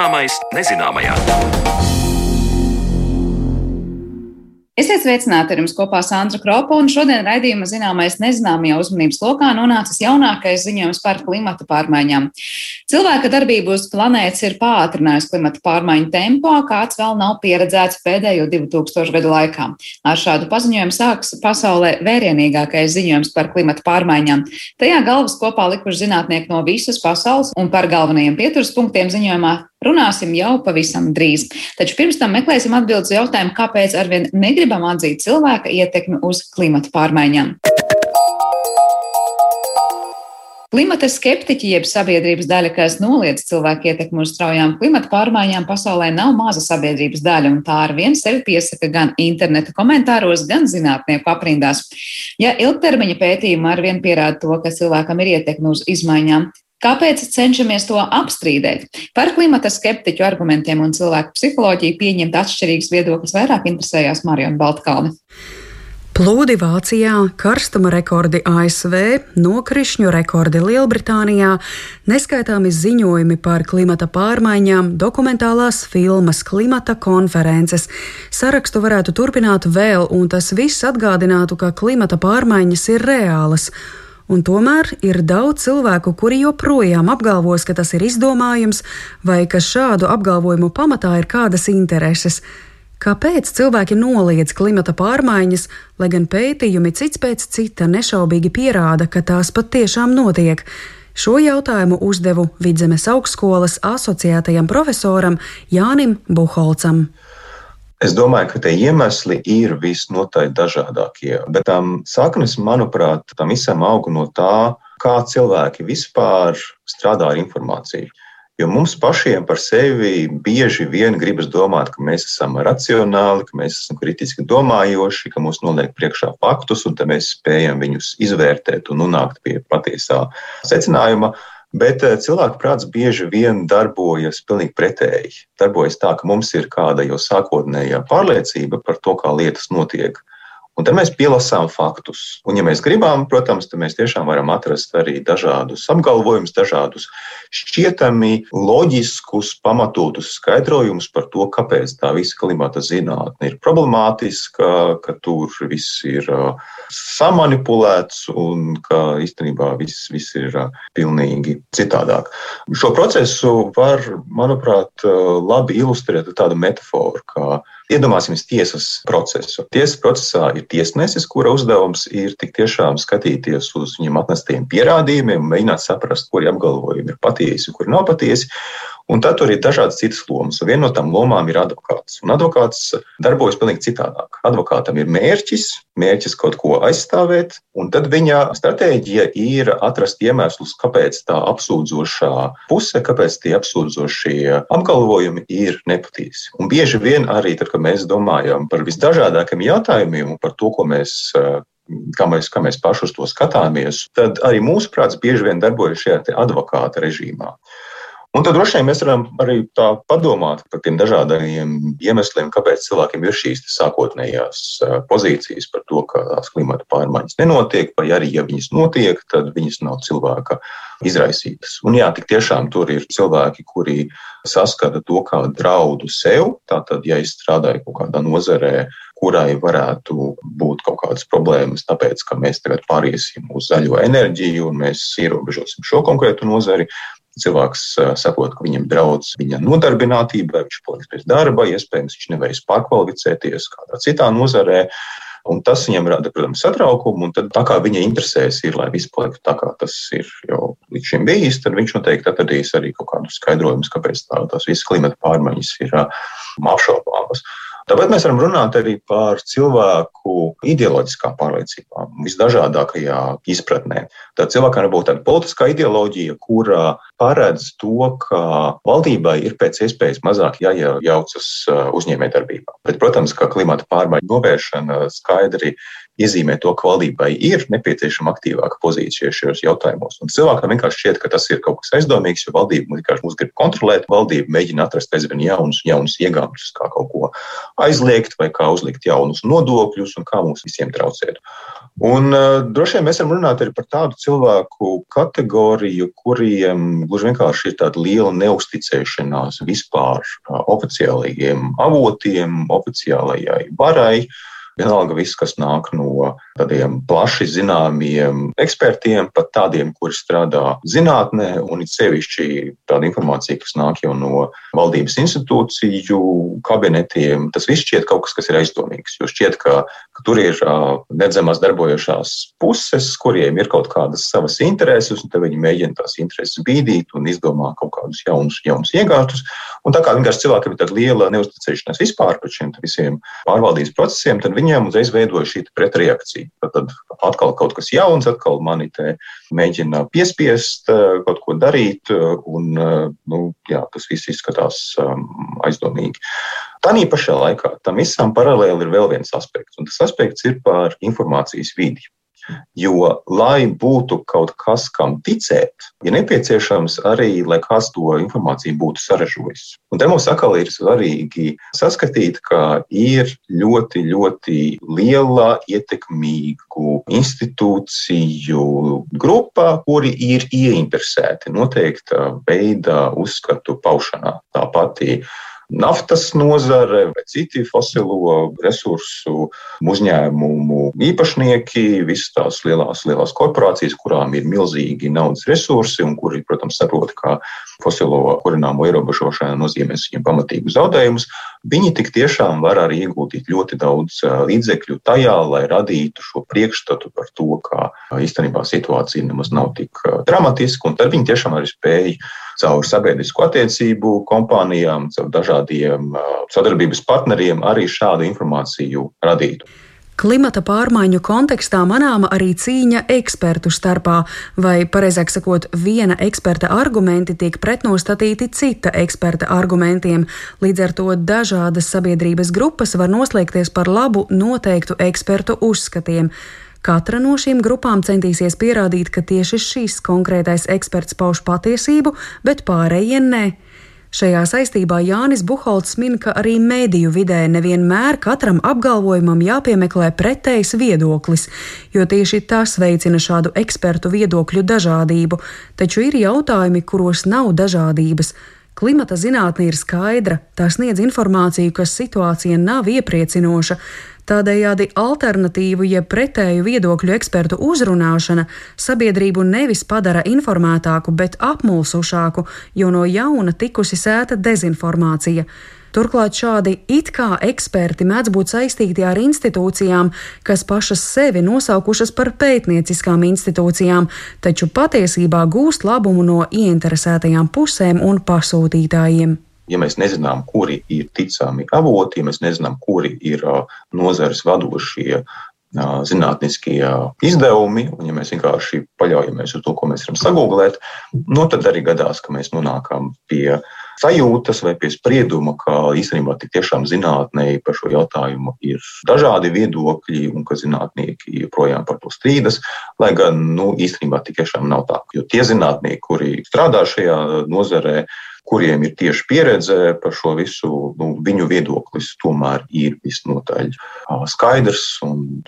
Zināmais nezināmajā. Esiet sveicināti ar jums kopā Sandra Kropa, un šodien raidījuma zināmais nezināmajā uzmanības lokā nonācis jaunākais ziņojums par klimata pārmaiņām. Cilvēka darbība uz planētas ir pātrinājusi klimata pārmaiņu tempo, kāds vēl nav pieredzēts pēdējo 2000 gadu laikā. Ar šādu paziņojumu sāks pasaulē vērienīgākais ziņojums par klimata pārmaiņām. Tajā galvas kopā likuši zinātnieki no visas pasaules, un par galvenajiem pieturas punktiem ziņojumā runāsim jau pavisam drīz. Taču pirms tam meklēsim atbildes jautājumu, kāpēc arvien negribam atzīt cilvēka ietekmi uz klimata pārmaiņām. Klimata skeptiķi, jeb sabiedrības daļa, kas noliedz cilvēku ietekmi uz straujām klimata pārmaiņām, pasaulē nav maza sabiedrības daļa, un tā ar vienu sevi piesaka gan interneta komentāros, gan zinātnieku aprindās. Ja ilgtermiņa pētījumi ar vienu pierāda to, ka cilvēkam ir ietekme uz izmaiņām, Kāpēc cenšamies to apstrīdēt? Par klimata skeptiķu argumentiem un cilvēku psiholoģiju pieņemt atšķirīgas viedokļas vairāk interesējās Marijona Baltkalne. Plūdi Vācijā, karstuma rekordi ASV, nokrišņu rekordi Lielbritānijā, neskaitāmi ziņojumi par klimata pārmaiņām, dokumentālās filmas, klimata konferences. Sarakstu varētu turpināt vēl, un tas viss atgādinātu, ka klimata pārmaiņas ir reālas Un tomēr ir daudz cilvēku, kuri joprojām apgalvos, ka tas ir izdomājums, vai ka šādu apgalvojumu pamatā ir kādas intereses. Kāpēc cilvēki noliedz klimata pārmaiņas, lai gan pētījumi cits pēc cita nešaubīgi pierāda, ka tās patiešām notiek? Šo jautājumu uzdevu Vidzemes augstskolas asociētajam profesoram Jānim Buholcam. Es domāju, ka tie iemesli ir visnotaļ dažādākie, bet tam saknes, manuprāt, tam visam aug no tā, kā cilvēki vispār strādā ar informāciju. Jo mums pašiem par sevi bieži vien gribas domāt, ka mēs esam racionāli, ka mēs esam kritiski domājoši, ka mums noliek priekšā faktus, un mēs spējam viņus izvērtēt un nonākt pie patiesā secinājuma. Bet eh, cilvēku prāts bieži vien darbojas pilnīgi pretēji. Darbojas tā, ka mums ir kāda jau sākotnējā pārliecība par to, kā lietas notiek. Un tad mēs pielasām faktus. Un, ja mēs gribam, protams, tad mēs tiešām varam atrast arī dažādus apgalvojumus, dažādus šķietami loģiskus, pamatotus skaidrojumus par to, kāpēc tā visa klimata zinātne ir problemātiska, ka tur viss ir samanipulēts un ka īstenībā viss, viss ir pilnīgi citādāk. Šo procesu var, manuprāt, labi ilustrēt ar tādu metaforu, kā Iedomāsimies tiesas procesu. Tiesas procesā ir tiesnesis, kura uzdevums ir tik tiešām skatīties uz viņam atnestiem pierādījumiem un mēģināt saprast, kuri apgalvojumi ir patiesi, kuri nav patiesi. Un tad tur ir dažādas citas lomas. Viena no tām lomām ir advokāts. Un advokāts darbojas pavisam citādāk. Advokātam ir mērķis, mērķis kaut ko aizstāvēt, un tad viņa stratēģija ir atrast iemeslus, kāpēc tā apsūdzošā puse, kāpēc tie apsūdzošie apgalvojumi ir nepatiesi. Un bieži vien arī tad, kad mēs domājam par visdažādākajiem jautājumiem un par to, ko mēs kā mēs, kā mēs paši uz to skatāmies, tad arī mūsu prāts bieži vien darbojas šajā advokāta režīmā. Un tad droši vien mēs varam arī tā padomāt par tiem dažādiem iemesliem, kāpēc cilvēkiem ir šīs sākotnējās pozīcijas par to, ka tās klimata pārmaiņas nenotiek, vai arī, ja viņas notiek, tad viņas nav cilvēka izraisītas. Un jā, tik tiešām tur ir cilvēki, kuri saskata to kā draudu sev. Tātad, ja es strādāju kaut kādā nozarē, kurai varētu būt kaut kādas problēmas, tāpēc, ka mēs tagad pāriesim uz zaļo enerģiju un mēs ierobežosim šo konkrētu nozari, cilvēks saprot, ka viņam draudz viņa nodarbinātība, viņš paliks bez darba, iespējams, viņš nevarēs pārkvalificēties kādā citā nozarē. Un tas viņam rada, protams, satraukumu. Tad, tā kā viņa interesēs ir, lai viss paliek tā, kā tas ir jau līdz šim bijis, tad viņš noteikti atradīs arī kaut kādus skaidrojumus, kāpēc tā, tās visas klimata pārmaiņas ir apšaubāmas. Uh, Tāpēc mēs varam runāt arī par cilvēku ideoloģiskām pārliecībām, visdažādākajā izpratnē. Tad cilvēkam var būt tāda politiskā ideoloģija, kura paredz to, ka valdībai ir pēc iespējas mazāk jāiejaucas uh, uzņēmējdarbībā. Bet, protams, ka klimata pārmaiņu novēršana skaidri iezīmē to, ka valdībai ir nepieciešama aktīvāka pozīcija šajos jautājumos. Un cilvēkam vienkārši šķiet, ka tas ir kaut kas aizdomīgs, jo valdība vienkārši mūs grib kontrolēt. Valdība mēģina atrast aizvien jaunus, jaunus iegāmtus, kā kaut ko aizliegt vai kā uzlikt jaunus nodokļus un kā mums visiem traucēt. Un uh, droši vien mēs varam runāt arī par tādu cilvēku kategoriju, kuriem gluži vienkārši ir tāda liela neusticēšanās vispār uh, oficiālajiem avotiem, oficiālajai varai. Uh, Vienalga viss, kas nāk no tādiem plaši zināmiem ekspertiem, pat tādiem, kuri strādā zinātnē, un it sevišķi tāda informācija, kas nāk jau no valdības institūciju kabinetiem, tas viss šķiet kaut kas, kas ir aizdomīgs. Jo šķiet, ka, tur ir nedzemās darbojošās puses, kuriem ir kaut kādas savas intereses, un viņi mēģina tās intereses bīdīt un izdomā kaut kādus jaunus, jaunus iegāstus. Un tā kā vienkārši cilvēkiem ir tāda liela neusticēšanās vispār par šiem visiem pārvaldības procesiem, tad viņi viņiem uzreiz veidoja šī pretreakcija. Tad atkal kaut kas jauns, atkal mani te mēģina piespiest eh, kaut ko darīt, eh, un eh, nu, jā, tas viss izskatās um, aizdomīgi. Tā pašā laikā tam visam paralēli ir vēl viens aspekts, un tas aspekts ir par informācijas vidi. Jo, lai būtu kaut kas, kam ticēt, ir nepieciešams arī, lai kāds to informāciju būtu sarežojis. Un te mums atkal ir svarīgi saskatīt, ka ir ļoti, ļoti liela ietekmīgu institūciju grupa, kuri ir ieinteresēti noteikta veida uzskatu paušanā. Tā pati naftas nozare vai citi fosilo resursu uzņēmumu īpašnieki, visas tās lielās, lielās korporācijas, kurām ir milzīgi naudas resursi un kuri, protams, saprot, ka fosilo kurināmo ierobežošana nozīmēs viņiem pamatīgu zaudējumus, viņi tik tiešām var arī iegūtīt ļoti daudz līdzekļu tajā, lai radītu šo priekšstatu par to, ka īstenībā situācija nemaz nav tik dramatiska, un tad viņi tiešām arī spēja caur sabiedrisko attiecību kompānijām, caur dažādiem sadarbības partneriem arī šādu informāciju radītu. Klimata pārmaiņu kontekstā manāma arī cīņa ekspertu starpā, vai, pareizāk sakot, viena eksperta argumenti tiek pretnostatīti cita eksperta argumentiem. Līdz ar to dažādas sabiedrības grupas var noslēgties par labu noteiktu ekspertu uzskatiem. Katra no šīm grupām centīsies pierādīt, ka tieši šis konkrētais eksperts pauž patiesību, bet pārējie nē. Šajā saistībā Jānis Buholts min, ka arī mēdīju vidē nevienmēr katram apgalvojumam jāpiemeklē pretējs viedoklis, jo tieši tas veicina šādu ekspertu viedokļu dažādību, taču ir jautājumi, kuros nav dažādības. Klimata zinātne ir skaidra, tā sniedz informāciju, ka situācija nav iepriecinoša, Tādējādi alternatīvu, jeb pretēju viedokļu ekspertu uzrunāšana sabiedrību nevis padara informētāku, bet apmulsušāku, jo no jauna tikusi sēta dezinformācija. Turklāt šādi it kā eksperti mēdz būt saistīti ar institūcijām, kas pašas sevi nosaukušas par pētnieciskām institūcijām, taču patiesībā gūst labumu no ieinteresētajām pusēm un pasūtītājiem ja mēs nezinām, kuri ir ticami avoti, ja mēs nezinām, kuri ir nozares vadošie zinātniskie izdevumi, un ja mēs vienkārši paļaujamies uz to, ko mēs varam sagūglēt, nu, tad arī gadās, ka mēs nonākam pie sajūtas vai pie sprieduma, ka īstenībā tik tiešām zinātnē par šo jautājumu ir dažādi viedokļi un ka zinātnieki joprojām par to strīdas, lai gan nu, īstenībā tik tiešām nav tā. Jo tie zinātnieki, kuri strādā šajā nozarē, kuriem ir tieši pieredze par šo visu, nu, viņu viedoklis tomēr ir visnotaļ skaidrs.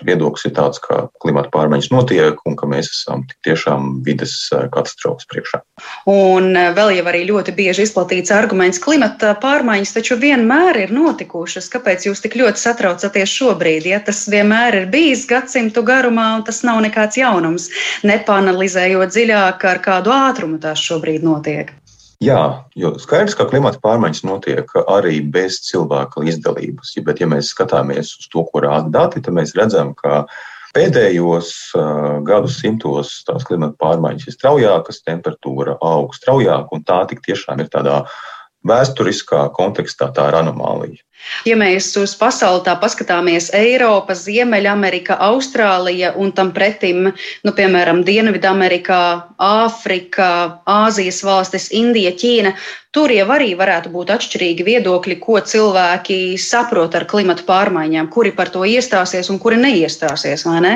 Viedoklis ir tāds, ka klimata pārmaiņas notiek un ka mēs esam tiešām vides katastrofas priekšā. Un vēl jau arī ļoti bieži izplatīts arguments, ka klimata pārmaiņas taču vienmēr ir notikušas. Kāpēc jūs tik ļoti satraucaties šobrīd? Ja tas vienmēr ir bijis gadsimtu garumā, un tas nav nekāds jaunums, nepanalizējot dziļāk, ar kādu ātrumu tās šobrīd notiek. Jā, jo skaidrs, ka klimata pārmaiņas notiek arī bez cilvēka līdzdalības. Bet, ja mēs skatāmies uz to, ko rāda dati, tad mēs redzam, ka pēdējos uh, gadsimtos tās klimata pārmaiņas ir straujākas, temperatūra aug straujāk, un tā tik tiešām ir tādā vēsturiskā kontekstā tā ir anomālija. Ja mēs uz pasauli tā paskatāmies, Eiropa, Ziemeļamerika, Austrālija un tam pretim, nu, piemēram, Dienvidamerikā, Āfrika, Āzijas valstis, Indija, Ķīna, tur jau arī varētu būt atšķirīgi viedokļi, ko cilvēki saprot ar klimatu pārmaiņām, kuri par to iestāsies un kuri neiestāsies, vai ne?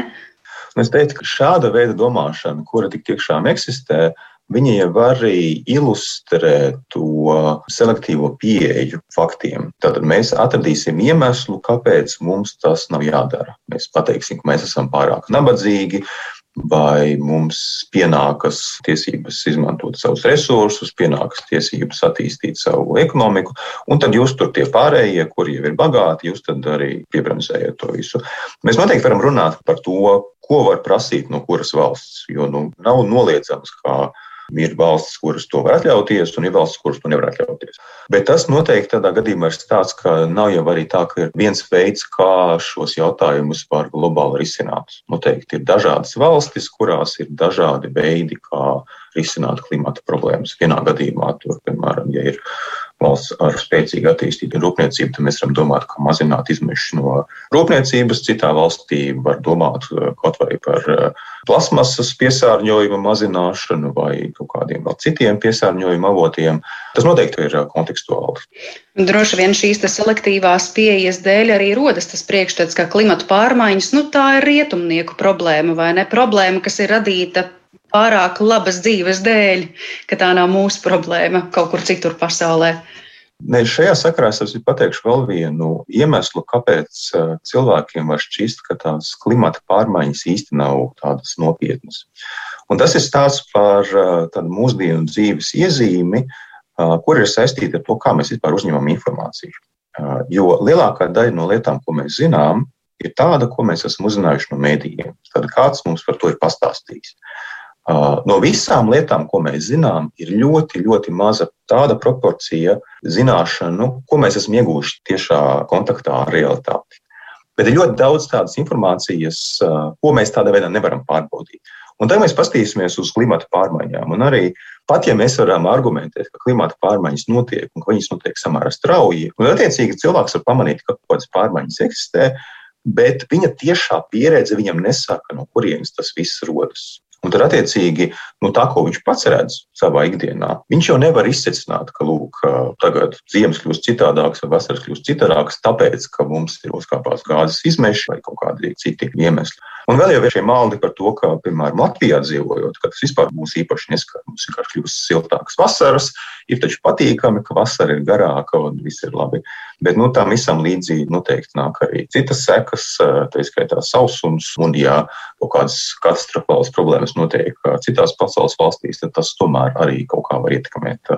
Es teiktu, ka šāda veida domāšana, kura tik tiešām eksistē, Viņi jau arī ilustrē to selektīvo pieeju faktiem. Tad mēs atradīsim iemeslu, kāpēc mums tas nav jādara. Mēs pateiksim, ka mēs esam pārāk nabadzīgi, vai mums pienākas tiesības izmantot savus resursus, pienākas tiesības attīstīt savu ekonomiku, un tad jūs tur tie pārējie, kuri jau ir bagāti, jūs tad arī piebremzējat to visu. Mēs noteikti varam runāt par to, ko var prasīt no kuras valsts, jo nu, nav noliedzams, kā Ir valstis, kuras to var atļauties, un ir valstis, kuras to nevar atļauties. Bet tas noteikti tādā gadījumā ir tāds, ka nav jau arī tā, ka ir viens veids, kā šos jautājumus var globāli risināt. Noteikti ir dažādas valstis, kurās ir dažādi veidi, kā risināt klimata problēmas. Vienā gadījumā, tur, piemēram, ja ir valsts ar spēcīgi attīstītu rūpniecību, tad mēs varam domāt, kā mazināt izmešus no rūpniecības. Citā valstī var domāt eh, kaut vai par eh, plasmasas piesārņojuma mazināšanu vai kaut kādiem vēl citiem piesārņojuma avotiem. Tas noteikti ir eh, kontekstuāli. Droši vien šīs selektīvās pieejas dēļ arī rodas tas priekšstats, ka klimatu pārmaiņas nu, tā ir rietumnieku problēma vai ne problēma, kas ir radīta pārāk labas dzīves dēļ, ka tā nav mūsu problēma kaut kur citur pasaulē. Ne, šajā sakarā es pateikšu vēl vienu iemeslu, kāpēc cilvēkiem var šķist, ka tās klimata pārmaiņas īsti nav tādas nopietnas. Un tas ir stāsts par tādu mūsdienu dzīves iezīmi, kur ir saistīta ar to, kā mēs vispār uzņemam informāciju. Jo lielākā daļa no lietām, ko mēs zinām, ir tāda, ko mēs esam uzzinājuši no mēdījiem. Tad kāds mums par to ir pastāstījis. No visām lietām, ko mēs zinām, ir ļoti, ļoti maza tāda proporcija zināšanu, ko mēs esam ieguvuši tiešā kontaktā ar realitāti. Bet ir ļoti daudz tādas informācijas, ko mēs tādā veidā nevaram pārbaudīt. Un tad mēs paskatīsimies uz klimata pārmaiņām. Un arī pat ja mēs varam argumentēt, ka klimata pārmaiņas notiek un ka viņas notiek samērā strauji, un attiecīgi cilvēks var pamanīt, ka kaut kādas pārmaiņas eksistē, bet viņa tiešā pieredze viņam nesaka, no kurienes tas viss rodas. Un tad, attiecīgi, nu, tā, ko viņš pats redz savā ikdienā, viņš jau nevar izsvecināt, ka lūk, tagad ziemas kļūst citādākas vai vasaras kļūst citādākas, tāpēc, ka mums ir uzkāpās gāzes izmeši vai kaut kādi citi iemesli. Un vēl jau ir šie maldi par to, ka, piemēram, Latvijā dzīvojot, ka tas vispār mūs īpaši neskar. Mums vienkārši kļūst siltākas vasaras, ir taču patīkami, ka vasara ir garāka un viss ir labi. Bet nu, tam visam līdzi noteikti nāk arī citas sekas, tā izskaitā sausums, un ja kaut kādas katastrofālas problēmas notiek citās pasaules valstīs, tad tas tomēr arī kaut kā var ietekmēt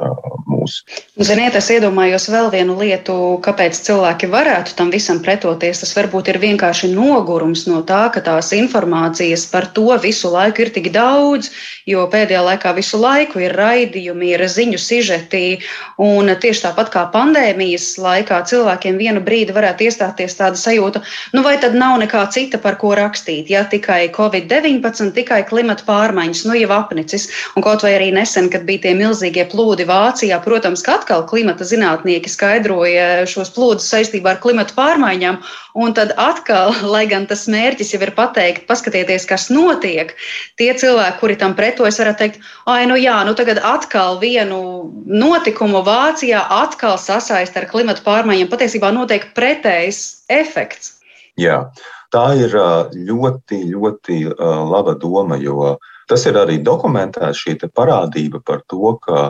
mūs. Ziniet, es iedomājos vēl vienu lietu, kāpēc cilvēki varētu tam visam pretoties. Tas varbūt ir vienkārši nogurums no tā, ka tās informācijas par to visu laiku ir tik daudz, jo pēdējā laikā visu laiku ir raidījumi, ir ziņu sižeti. Un tieši tāpat kā pandēmijas laikā cilvēkiem vienu brīdi varētu iestāties tāda sajūta, nu vai tad nav nekā cita, par ko rakstīt, ja tikai Covid-19, tikai klimata pārmaiņas, nu jau apnicis. Un kaut vai arī nesen, kad bija tie milzīgie plūdi Vācijā, protams, ka atkal klimata zinātnieki skaidroja šos plūdus saistībā ar klimata pārmaiņām. Un tad atkal, lai gan tas mērķis jau ir pateikt, paskatieties, kas notiek, tie cilvēki, kuri tam pretojas, varētu teikt, ah, nu jā, nu tagad atkal vienu notikumu Vācijā atkal sasaist ar klimatu pārmaiņām. Patiesībā notiek pretējs efekts. Jā, tā ir ļoti, ļoti laba doma, jo tas ir arī dokumentēts šī parādība par to, ka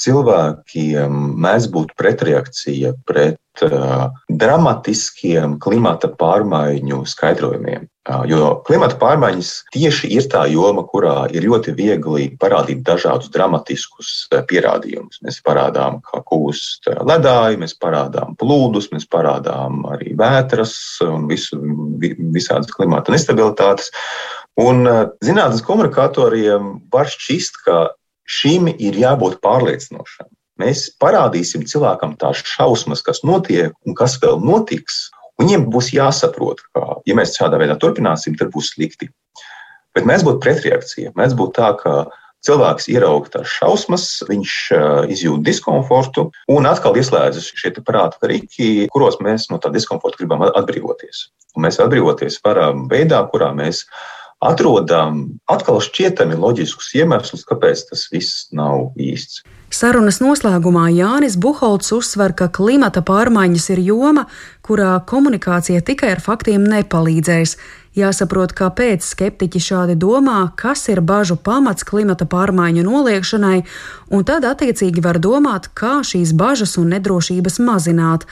cilvēkiem mēdz būt pretreakcija pret uh, dramatiskiem klimata pārmaiņu skaidrojumiem. Jo klimata pārmaiņas tieši ir tā joma, kurā ir ļoti viegli parādīt dažādus dramatiskus pierādījumus. Mēs parādām, kā kūst ledāji, mēs parādām plūdus, mēs parādām arī vētras un visu, visādas klimata nestabilitātes. Un zinātnes komunikatoriem var šķist, ka šim ir jābūt pārliecinošam. Mēs parādīsim cilvēkam tās šausmas, kas notiek un kas vēl notiks. Viņiem būs jāsaprot, ka, ja mēs šādā veidā turpināsim, tad būs slikti. Bet mēs būtu pretreakcija. Mēs būtu tā, ka cilvēks ierauga tās šausmas, viņš izjūt diskomfortu, un atkal ieslēdzas šie prāta rīki, kuros mēs no tā diskomforta gribam atbrīvoties. Un mēs atbrīvoties varam veidā, kurā mēs atrodam atkal šķietami loģiskus iemeslus, kāpēc tas viss nav īsts. Sarunas noslēgumā Jānis Buholts uzsver, ka klimata pārmaiņas ir joma, kurā komunikācija tikai ar faktiem nepalīdzēs. Jāsaprot, kāpēc skeptiķi šādi domā, kas ir bažu pamats klimata pārmaiņu noliekšanai, un tad attiecīgi var domāt, kā šīs bažas un nedrošības mazināt.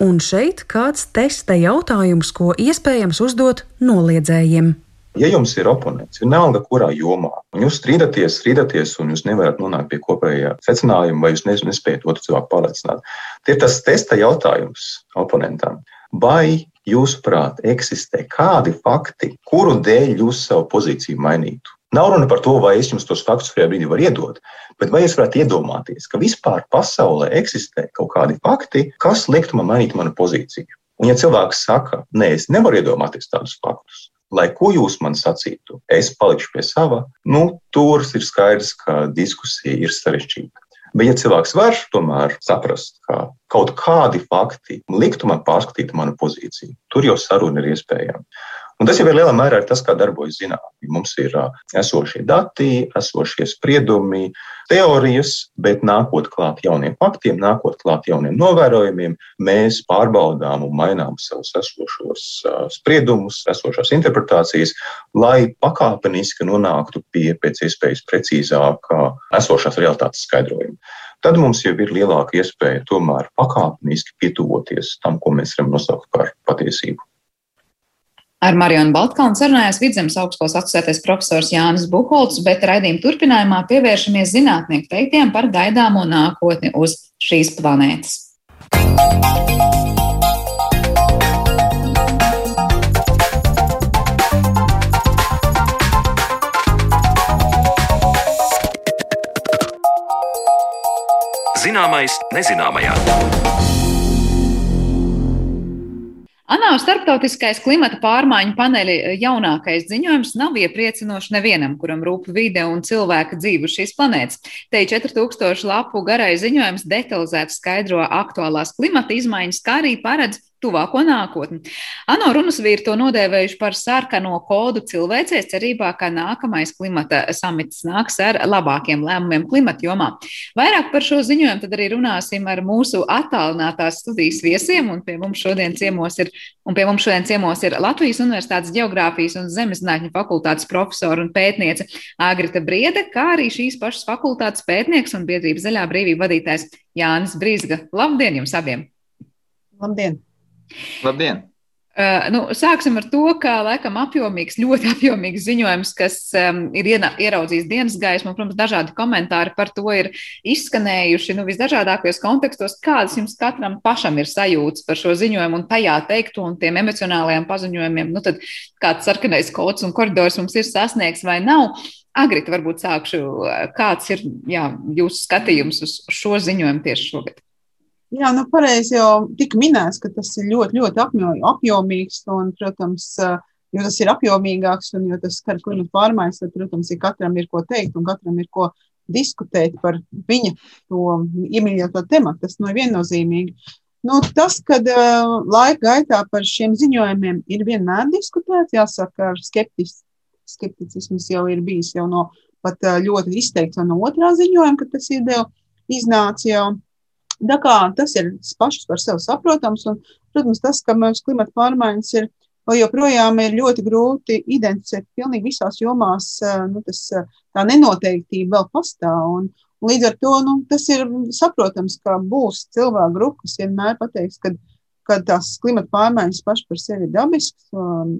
Un šeit kāds testa jautājums, ko iespējams uzdot noliedzējiem. Ja jums ir oponents, vienalga kurā jomā, un jūs strīdaties, strīdaties, un jūs nevarat nonākt pie kopējā secinājuma, vai jūs nespējat otru cilvēku pārliecināt, tie ir tas testa jautājums oponentam. Vai jūsuprāt, eksistē kādi fakti, kuru dēļ jūs savu pozīciju mainītu? Nav runa par to, vai es jums tos faktus šajā brīdī varu iedot, bet vai jūs varat iedomāties, ka vispār pasaulē eksistē kaut kādi fakti, kas liktu man mainīt manu pozīciju? Un, ja cilvēks saka, nē, es nevaru iedomāties tādus faktus, lai ko jūs man sacītu, es palikšu pie sava, nu, tur ir skaidrs, ka diskusija ir sarežģīta. Bet, ja cilvēks var tomēr saprast, ka kaut kādi fakti liktu man pārskatīt manu pozīciju, tur jau saruna ir iespējama. Un tas jau ir lielā mērā tas, kā darbojas zinātnē. Mums ir esošie dati, esošie spriedumi, teorijas, bet nākot klāt jauniem faktiem, nākot klāt jauniem novērojumiem, mēs pārbaudām un mainām savus esošos spriedumus, esošās interpretācijas, lai pakāpeniski nonāktu pie pēc iespējas precīzākā esošās realitātes skaidrojuma tad mums jau ir lielāka iespēja tomēr pakāpeniski pietuvoties tam, ko mēs varam nosaukt par patiesību. Ar Marionu Baltkalnu sarunājās Vidzemes augstskolas asociētais profesors Jānis Buholts, bet raidījuma turpinājumā pievēršamies zinātnieku teiktiem par gaidāmo nākotni uz šīs planētas. Zināmais nezināmajā. ANO starptautiskais klimata pārmaiņu paneļa jaunākais ziņojums nav iepriecinošs nevienam, kuram rūp vide un cilvēka dzīve uz šīs planētas. Te 4000 lapu garais ziņojums detalizēti skaidro aktuālās klimata izmaiņas, kā arī paredz tuvāko nākotni. ANO runas vīri to nodēvējuši par sarkano kodu cilvēcei, cerībā, ka nākamais klimata samits nāks ar labākiem lēmumiem klimata jomā. Vairāk par šo ziņojumu tad arī runāsim ar mūsu attālinātās studijas viesiem, un pie mums šodien ciemos ir, un pie mums šodien ciemos ir Latvijas Universitātes Geogrāfijas un Zemeszinātņu fakultātes profesora un pētniece Āgrita Briede, kā arī šīs pašas fakultātes pētnieks un biedrības zaļā brīvība vadītājs Jānis Brīsga. Labdien jums abiem! Labdien! Labdien! Uh, nu, sāksim ar to, ka laikam apjomīgs, ļoti apjomīgs ziņojums, kas um, ir ieraudzījis dienas gaismu. Protams, dažādi komentāri par to ir izskanējuši nu, visdažādākajos kontekstos. Kādas jums katram pašam ir sajūtas par šo ziņojumu un tajā teikto un tiem emocionālajiem paziņojumiem? Nu, tad kāds sarkanais kods un koridors mums ir sasniegts vai nav? Agrīt, varbūt sākšu. Kāds ir jā, jūsu skatījums uz šo ziņojumu tieši šogad? Jā, nu, pareizi jau tika minēts, ka tas ir ļoti, ļoti apjomīgs. Un, protams, jo tas ir apjomīgāks un jo tas skar klimatu pārmaiņas, tad, protams, ir katram ir ko teikt un katram ir ko diskutēt par viņa to iemīļoto tematu. Tas nu, ir viennozīmīgi. Nu, tas, kad uh, laika gaitā par šiem ziņojumiem ir vienmēr diskutēts, jāsaka, ar skeptis, skepticisms jau ir bijis jau no pat ļoti izteikts no otrā ziņojuma, kad tas ir jau iznācis jau. Tā kā tas ir pašs par sevi saprotams, un, protams, tas, ka mums klimata pārmaiņas ir vēl joprojām ir ļoti grūti identificēt pilnīgi visās jomās, nu, tas, tā nenoteiktība vēl pastāv. Un, un līdz ar to nu, tas ir saprotams, ka būs cilvēku grupa, kas vienmēr pateiks, ka, ka tās klimata pārmaiņas pašas par sevi ir dabiskas, um,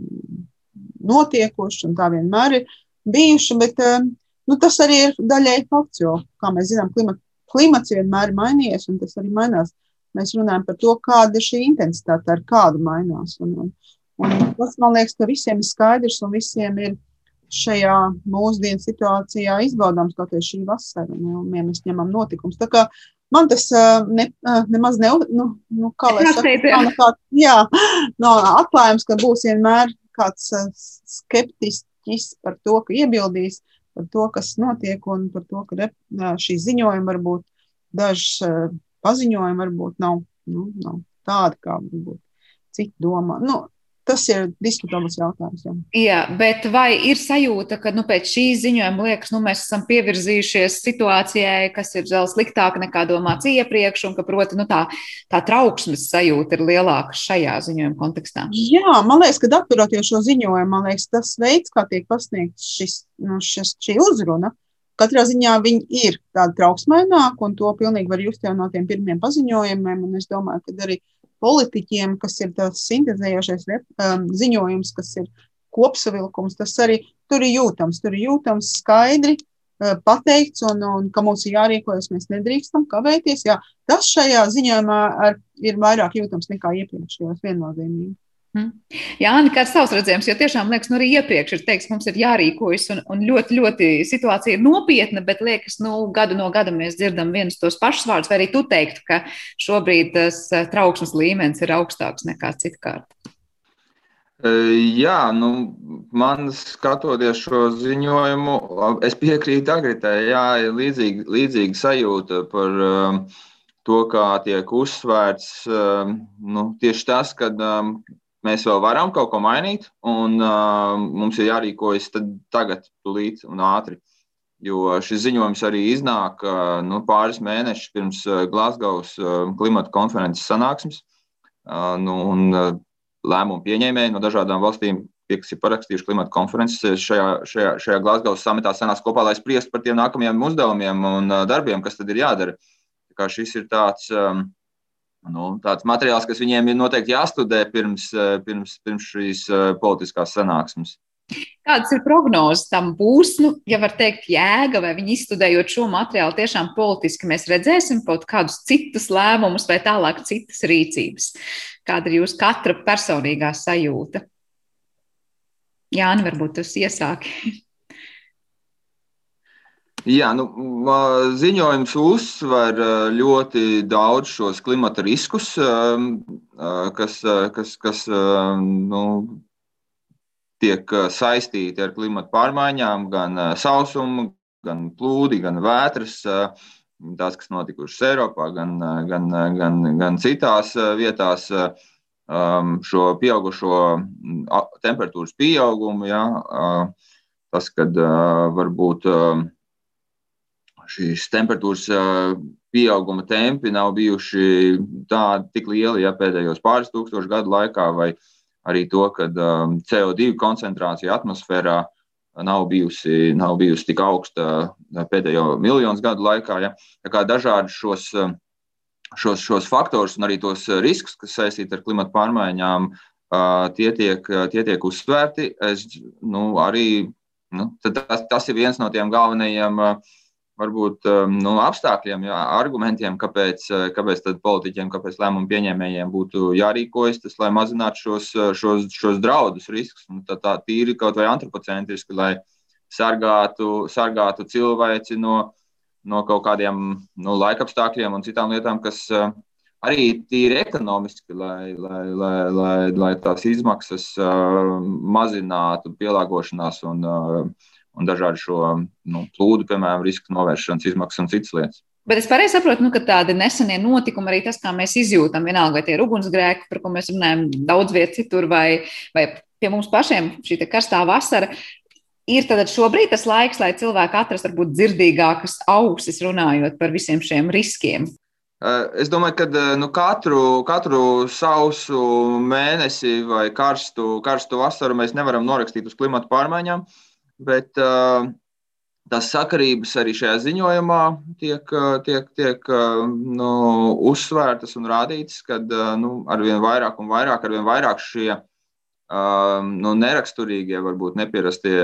notiekošas un tā vienmēr ir bijuši, bet nu, tas arī ir daļai fakts, jo, kā mēs zinām, klimata klimats vienmēr ir mainījies, un tas arī mainās. Mēs runājam par to, kāda ir šī intensitāte, ar kādu mainās. Un, un, un tas, man liekas, ka visiem ir skaidrs un visiem ir šajā mūsdienu situācijā izbaudāms kaut kā šī vasara, un ja mēs ņemam kā man tas ne, nemaz ne, nu, nu, kā lai saka, nav nekāds, jā, no atklājums, ka būs vienmēr kāds skeptisks par to, ka iebildīs, par to, kas notiek, un par to, ka šī ziņojuma varbūt dažs paziņojumi varbūt nav, nu, nav tādi, kā varbūt citi domā. Nu, Tas ir diskutabls jautājums. Jā. jā, bet vai ir sajūta, ka nu, pēc šī ziņojuma liekas, nu, mēs esam pievirzījušies situācijai, kas ir vēl sliktāka nekā domāts iepriekš, un ka, proti, nu, tā, tā trauksmes sajūta ir lielāka šajā ziņojuma kontekstā? Jā, man liekas, ka apturot šo ziņojumu, man liekas, tas veids, kā tiek pasniegts šis, nu, šis, šī uzruna, Katrā ziņā viņi ir tādi trauksmaināki, un to pilnīgi var just jau no tiem pirmiem paziņojumiem. Es domāju, ka arī politiķiem, kas ir tas sintēzējošais um, ziņojums, kas ir kopsavilkums, tas arī tur ir jūtams. Tur ir jūtams skaidri uh, pateikts, un, un ka mums ir jārīkojas, mēs nedrīkstam kavēties. Jā, tas šajā ziņojumā ar, ir vairāk jūtams nekā iepriekšējos viennozīmīgi. Hmm. Jā, kāds tavs redzējums, jo tiešām liekas, nu arī iepriekš ir teiks, mums ir jārīkojas un, un ļoti, ļoti situācija ir nopietna, bet liekas, nu gadu no gada mēs dzirdam vienus tos pašus vārdus, vai arī tu teiktu, ka šobrīd tas eh, trauksmes līmenis ir augstāks nekā citkārt? E, jā, nu, man skatoties šo ziņojumu, es piekrītu Agritai, jā, ir līdzīga, līdzīga sajūta par um, to, kā tiek uzsvērts um, nu, tieši tas, ka mēs vēl varam kaut ko mainīt, un uh, mums ir jārīkojas tagad, tūlīt un ātri. Jo šis ziņojums arī iznāk uh, nu, pāris mēnešus pirms uh, Glasgows uh, klimata konferences sanāksmes. Uh, nu, un, uh, lēmumu pieņēmēji no dažādām valstīm, tie, kas ir parakstījuši klimata konferences, šajā, šajā, šajā Glasgow samitā sanāks kopā, lai spriestu par tiem nākamajiem uzdevumiem un uh, darbiem, kas tad ir jādara. Tā kā šis ir tāds um, nu, tāds materiāls, kas viņiem ir noteikti jāstudē pirms, eh, pirms, pirms šīs eh, politiskās sanāksmes. Kādas ir prognozes tam būs, nu, ja var teikt, jēga, vai viņi izstudējot šo materiālu, tiešām politiski mēs redzēsim kaut kādus citus lēmumus vai tālāk citas rīcības? Kāda ir jūsu katra personīgā sajūta? Jāni, varbūt tas iesāki. Jā, nu, ziņojums uzsver ļoti daudz šos klimata riskus, kas, kas, kas nu, tiek saistīti ar klimata pārmaiņām, gan sausumu, gan plūdi, gan vētras. Tās, kas notikušas Eiropā, gan, gan, gan, gan citās vietās, šo pieaugušo temperatūras pieaugumu, ja, tas, kad varbūt šīs temperatūras pieauguma tempi nav bijuši tādi tik lieli ja, pēdējos pāris tūkstošu gadu laikā, vai arī to, ka CO2 koncentrācija atmosfērā nav bijusi, nav bijusi tik augsta pēdējo miljonus gadu laikā. Ja. Tā kā dažādi šos, šos, šos faktorus un arī tos riskus, kas saistīti ar klimatu pārmaiņām, tie tiek, tie tiek uzsvērti. Es, nu, arī, nu, tas, tas ir viens no tiem galvenajiem uh, varbūt nu, apstākļiem, jā, argumentiem, kāpēc, uh, kāpēc politiķiem, kāpēc lēmumu pieņēmējiem būtu jārīkojas, tas, lai mazinātu šos, uh, šos, šos draudus, riskus. Tā, tā tīri kaut vai antropocentriski, lai sargātu, sargātu cilvēci no, no kaut kādiem nu, laikapstākļiem un citām lietām, kas uh, arī tīri ekonomiski, lai, lai, lai, lai, lai tās izmaksas mazinātu, pielāgošanās un uh, un dažādu šo nu, plūdu, piemēram, riska novēršanas izmaksas un citas lietas. Bet es pareizi saprotu, nu, ka tādi nesenie notikumi, arī tas, kā mēs izjūtam, vienalga, vai tie ir ugunsgrēki, par ko mēs runājam daudz viet citur, vai, vai pie mums pašiem šī karstā vasara, ir tad šobrīd tas laiks, lai cilvēki atrastu varbūt dzirdīgākas ausis runājot par visiem šiem riskiem. Es domāju, ka nu, katru, katru sausu mēnesi vai karstu, karstu vasaru mēs nevaram norakstīt uz klimatu pārmaiņām. Uh, bet uh, tās sakarības arī šajā ziņojumā tiek, tiek, tiek nu, uzsvērtas un rādītas, ka nu, arvien vairāk un vairāk, arvien vairāk šie nu, neraksturīgie, varbūt nepierastie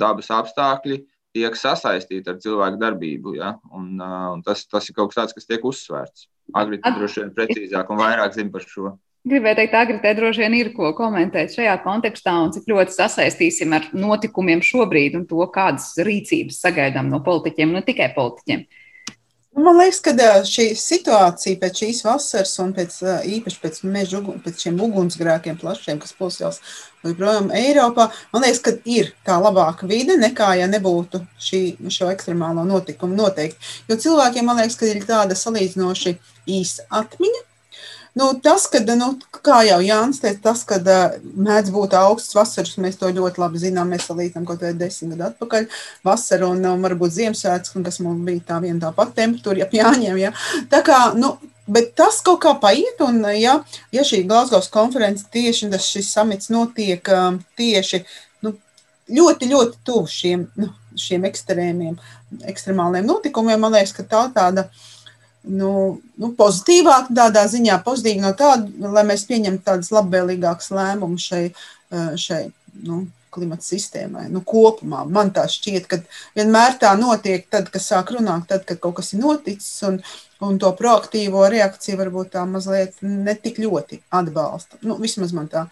dabas apstākļi tiek sasaistīti ar cilvēku darbību. Ja? Un, un tas, tas ir kaut kas tāds, kas tiek uzsvērts. Agrīt droši vien precīzāk un vairāk zina par šo. Gribēju teikt, Agritē droši vien ir ko komentēt šajā kontekstā un cik ļoti sasaistīsim ar notikumiem šobrīd un to, kādas rīcības sagaidām no politiķiem, ne tikai politiķiem. Nu, man liekas, ka šī situācija pēc šīs vasaras un pēc, īpaši pēc, mežu, pēc šiem ugunsgrēkiem plašiem, kas plosījās joprojām Eiropā, man liekas, ka ir tā labāka vide nekā, ja nebūtu šī, šo ekstremālo notikumu noteikti. Jo cilvēkiem, man liekas, ka ir tāda salīdzinoši īsa atmiņa Nu, tas, kad, nu, kā jau Jānis teica, tas, kad uh, mēdz būt augsts vasaras, mēs to ļoti labi zinām. Mēs salīdzinām kaut kādā desmit gadu atpakaļ vasaru un, un varbūt Ziemassvētku, kas mums bija tā viena tā pati temperatūra, ja jāņem. Ja. Tā kā, nu, Bet tas kaut kā paiet, un ja, ja šī Glasgow konference tieši tas šis samits notiek tieši nu, ļoti, ļoti tuvu šiem, nu, šiem ekstrēmiem, ekstremāliem notikumiem, man liekas, ka tā tāda uh, nu, nu, pozitīvāk, tādā ziņā pozitīvi no tāda, lai mēs pieņemtu tādus labvēlīgākus lēmumus šai, eh, šai nu, klimata sistēmai. Nu, kopumā man tā šķiet, ka vienmēr tā notiek, tad, kad sāk runāt, tad, kad kaut kas ir noticis, un, un to proaktīvo reakciju varbūt tā mazliet netik ļoti atbalsta. Nu, vismaz man tā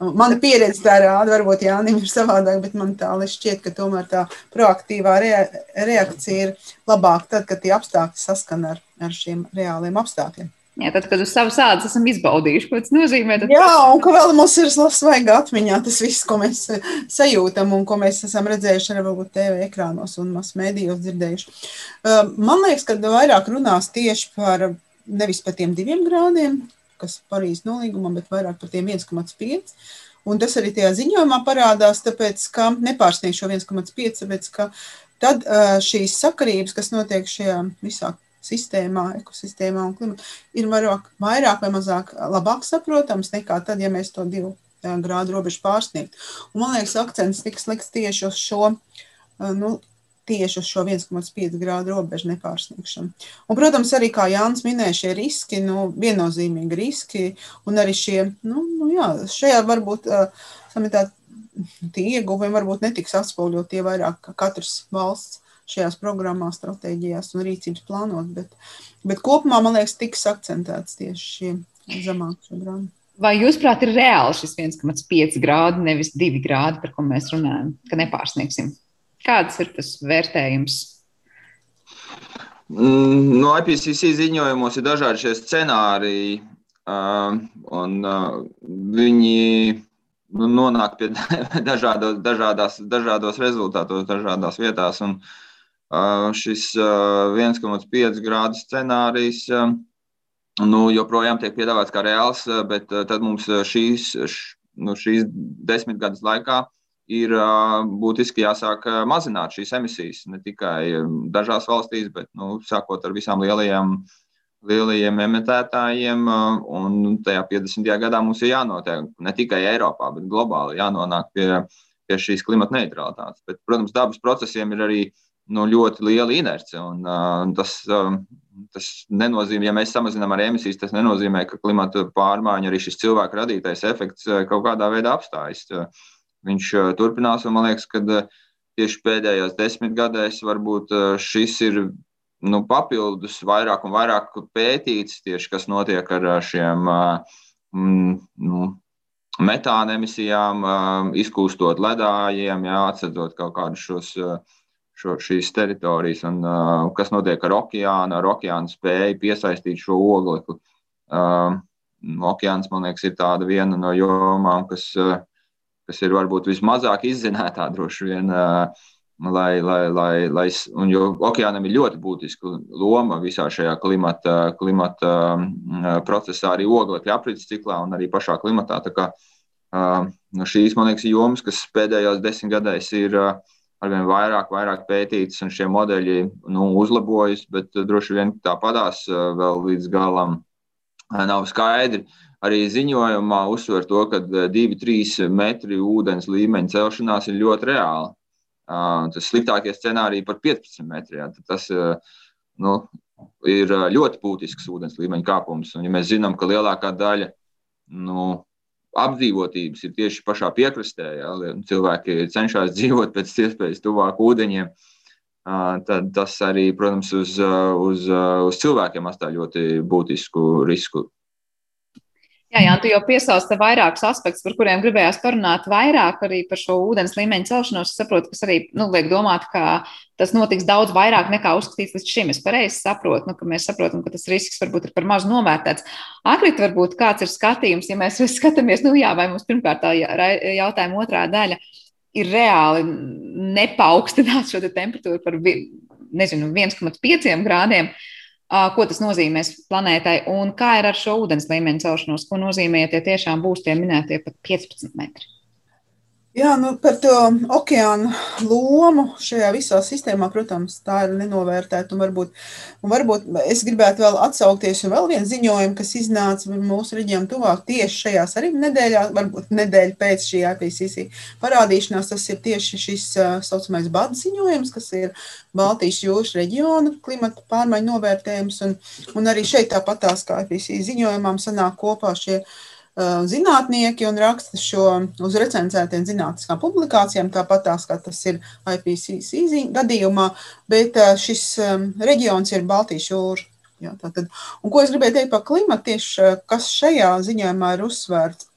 Mana pieredze tā rāda, varbūt Jānis ir savādāk, bet man tā šķiet, ka tomēr tā proaktīvā rea reakcija ir labāka tad, kad tie apstākļi saskan ar, ar šiem reāliem apstākļiem. Jā, tad, kad uz savas ādas esam izbaudījuši, ko tas nozīmē. Tad... Jā, un ka vēl mums ir svaiga atmiņā tas viss, ko mēs sajūtam un ko mēs esam redzējuši arī varbūt TV ekrānos un masu mēdījos dzirdējuši. Man liekas, ka vairāk runās tieši par nevis par tiem diviem grādiem, kas Parīzes nolīgumam, bet vairāk par tiem 1,5. Un tas arī tajā ziņojumā parādās, tāpēc, ka nepārsniegšu šo 1,5, tāpēc, ka tad šīs sakarības, kas notiek šajā visā sistēmā, ekosistēmā un klimatā, ir vairāk, vairāk vai mazāk labāk saprotams nekā tad, ja mēs to divu grādu robežu pārsniegtu. Un, man liekas, akcents tiks liks tieši uz šo nu, tieši uz šo 1,5 grādu robežu nepārsniegšanu. Un, protams, arī kā Jānis minēja, šie riski, nu, viennozīmīgi riski, un arī šie, nu, nu jā, šajā varbūt samitā tie ieguvumi varbūt netiks atspoguļot tie vairāk, ka katrs valsts šajās programmās, stratēģijās un rīcības plānos, bet, bet kopumā, man liekas, tiks akcentēts tieši šie zemākie grādi. Vai jūs, prāt, ir reāli šis 1,5 grādi, nevis 2 grādi, par ko mēs runājam, ka nepārsniegsim? Kāds ir tas vērtējums? Mm, no IPCC ziņojumos ir dažādi šie scenāriji, un viņi nu, nonāk pie dažādos, dažādās, dažādos rezultātos, dažādās vietās. Un, šis 1,5 grādu scenārijs nu, joprojām tiek piedāvāts kā reāls, bet tad mums šīs, nu, šīs desmit gadus laikā ir būtiski jāsāk mazināt šīs emisijas. Ne tikai dažās valstīs, bet nu, sākot ar visām lielajām, lielajiem emitētājiem. Un tajā 50. gadā mums ir jānotiek ne tikai Eiropā, bet globāli jānonāk pie, pie šīs klimata neutralitātes. Bet, protams, dabas procesiem ir arī nu, ļoti liela inerce. Un, uh, tas, uh, tas nenozīmē, ja mēs samazinām arī emisijas, tas nenozīmē, ka klimata pārmaiņa, arī šis cilvēku radītais efekts kaut kādā veidā apstājas. Uh, viņš uh, turpinās. Man liekas, ka uh, tieši pēdējās desmit gadēs varbūt uh, šis ir nu, papildus vairāk un vairāk pētīts tieši, kas notiek ar šiem mm, nu, metāna emisijām, izkūstot ledājiem, jā, atcedzot kaut kādus šos. Šo, šīs teritorijas, un uh, kas notiek ar okeānu, ar okeānu spēju piesaistīt šo oglekli. Uh, okeāns, man liekas, ir viena no jomām, kas uh, kas ir varbūt vismazāk izzinātā droši vien. Lai, lai, lai, lai, un jo okeānam ir ļoti būtiska loma visā šajā klimata, klimata procesā, arī oglekļa aprits ciklā un arī pašā klimatā. Tā kā, no šīs, man liekas, jomas, kas pēdējos desmit gadēs ir arvien vairāk, vairāk pētītas, un šie modeļi nu, uzlabojas, bet droši vien tāpatās vēl līdz galam nav skaidri arī ziņojumā uzsver to, ka 2-3 eh, metri ūdens līmeņa celšanās ir ļoti reāli. Tas sliktākie scenāriji par 15 metriem. Tas eh, nu, ir eh, ļoti būtisks ūdens līmeņa kāpums. Un, ja mēs zinām, ka lielākā daļa nu, apdzīvotības ir tieši pašā piekrastē, ja, cilvēki cenšas dzīvot pēc iespējas tuvāk ūdeņiem, tad tas arī, protams, uz, uz, uz cilvēkiem atstāja ļoti būtisku risku Jā, jā, tu jau piesauc te vairākus aspektus, par kuriem gribējās parunāt vairāk, arī par šo ūdens līmeņa celšanos. Es saprotu, kas arī nu, liek domāt, ka tas notiks daudz vairāk nekā uzskatīts līdz šim. Es pareizi saprotu, nu, ka mēs saprotam, ka tas risks varbūt ir par maz novērtēts. Akrit, varbūt kāds ir skatījums, ja mēs skatāmies, nu jā, vai mums pirmkārt tā jautājuma otrā daļa ir reāli nepaukstināt šo te temperatūru par, nezinu, 1,5 grādiem. Ko tas nozīmēs planētai un kā ir ar šo ūdens līmeņa celšanos, ko nozīmē, ja tie tiešām būs tie minētie pat 15 metri. Jā, nu par to okeāna lomu šajā visā sistēmā, protams, tā ir nenovērtēta. Un varbūt, un varbūt es gribētu vēl atsaukties uz vēl vienu ziņojumu, kas iznāca mūsu reģionam tuvāk tieši šajās arī nedēļās, varbūt nedēļa pēc šī IPCC parādīšanās. Tas ir tieši šis saucamais bada ziņojums, kas ir Baltijas jūras reģiona klimata pārmaiņu novērtējums. Un, un arī šeit tāpatās kā IPCC ziņojumam sanāk kopā šie zinātnieki un raksta šo uz recenzētiem zinātniskām publikācijām, tāpat tās, kā tas ir IPCC gadījumā, bet šis reģions ir Baltijas jūra. Jā, tātad, un ko es gribēju teikt par klimatu, tieši kas šajā ziņojumā ir uzsvērts?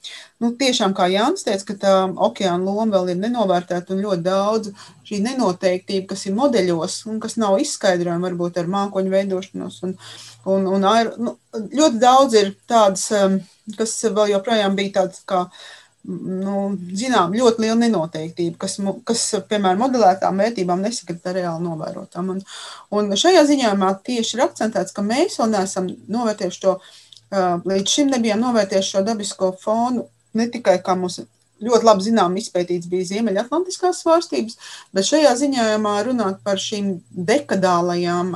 Nu, tiešām, kā Jānis teica, ka tā okeāna loma vēl ir nenovērtēta un ļoti daudz šī nenoteiktība, kas ir modeļos un kas nav izskaidrojama varbūt ar mākoņu veidošanos. Un, un, un air, nu, ļoti daudz ir tādas kas vēl joprojām bija tāds kā. Nu, zinām, ļoti liela nenoteiktība, kas, kas piemēram, modelētām vērtībām nesakata reāli novērotām. Un, un šajā ziņojumā tieši ir akcentēts, ka mēs vēl neesam novērtējuši to, līdz šim nebijām novērtējuši šo dabisko fonu ne tikai kā mums ļoti labi zinām, izpētīts bija Ziemeļatlantiskās svārstības, bet šajā ziņojumā runāt par šīm dekadālajām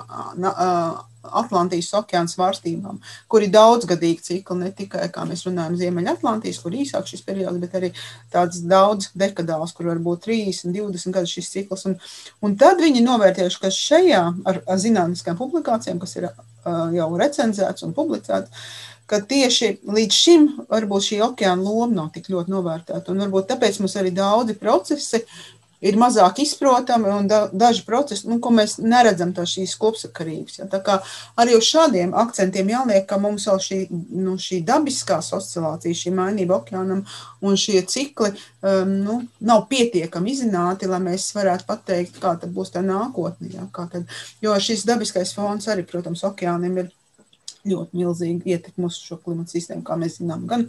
Atlantijas okeāna svārstībām, kur ir daudzgadīgi cikli, ne tikai, kā mēs runājam, Ziemeļatlantijas, kur īsāk šis periods, bet arī tāds daudz dekadāls, kur var būt 30, 20 gadu šis cikls. Un, un tad viņi novērtējuši, ka šajā ar, ar zinātniskajām publikācijām, kas ir uh, jau recenzēts un publicēts, ka tieši līdz šim varbūt šī okeāna loma nav tik ļoti novērtēta. Un varbūt tāpēc mums arī daudzi procesi ir mazāk izprotami un da, daži procesi, nu, ko mēs neredzam, tā šīs kopsakarības. Ja. Tā kā arī uz šādiem akcentiem jāliek, ka mums vēl šī, nu, šī dabiskās oscilācija, šī mainība okeānam un šie cikli um, nu, nav pietiekami izzināti, lai mēs varētu pateikt, kā tad būs tā nākotnē. Ja, jo šis dabiskais fons arī, protams, okeānam ir ļoti milzīga ietekme uz šo klimatu sistēmu, kā mēs zinām. Gan,